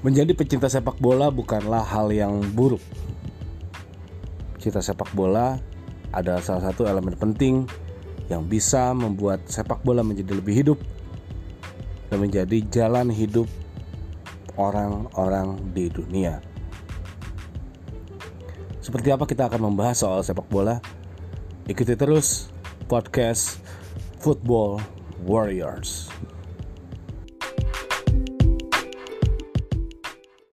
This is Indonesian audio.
Menjadi pecinta sepak bola bukanlah hal yang buruk. Cinta sepak bola adalah salah satu elemen penting yang bisa membuat sepak bola menjadi lebih hidup dan menjadi jalan hidup orang-orang di dunia. Seperti apa kita akan membahas soal sepak bola? Ikuti terus podcast Football Warriors.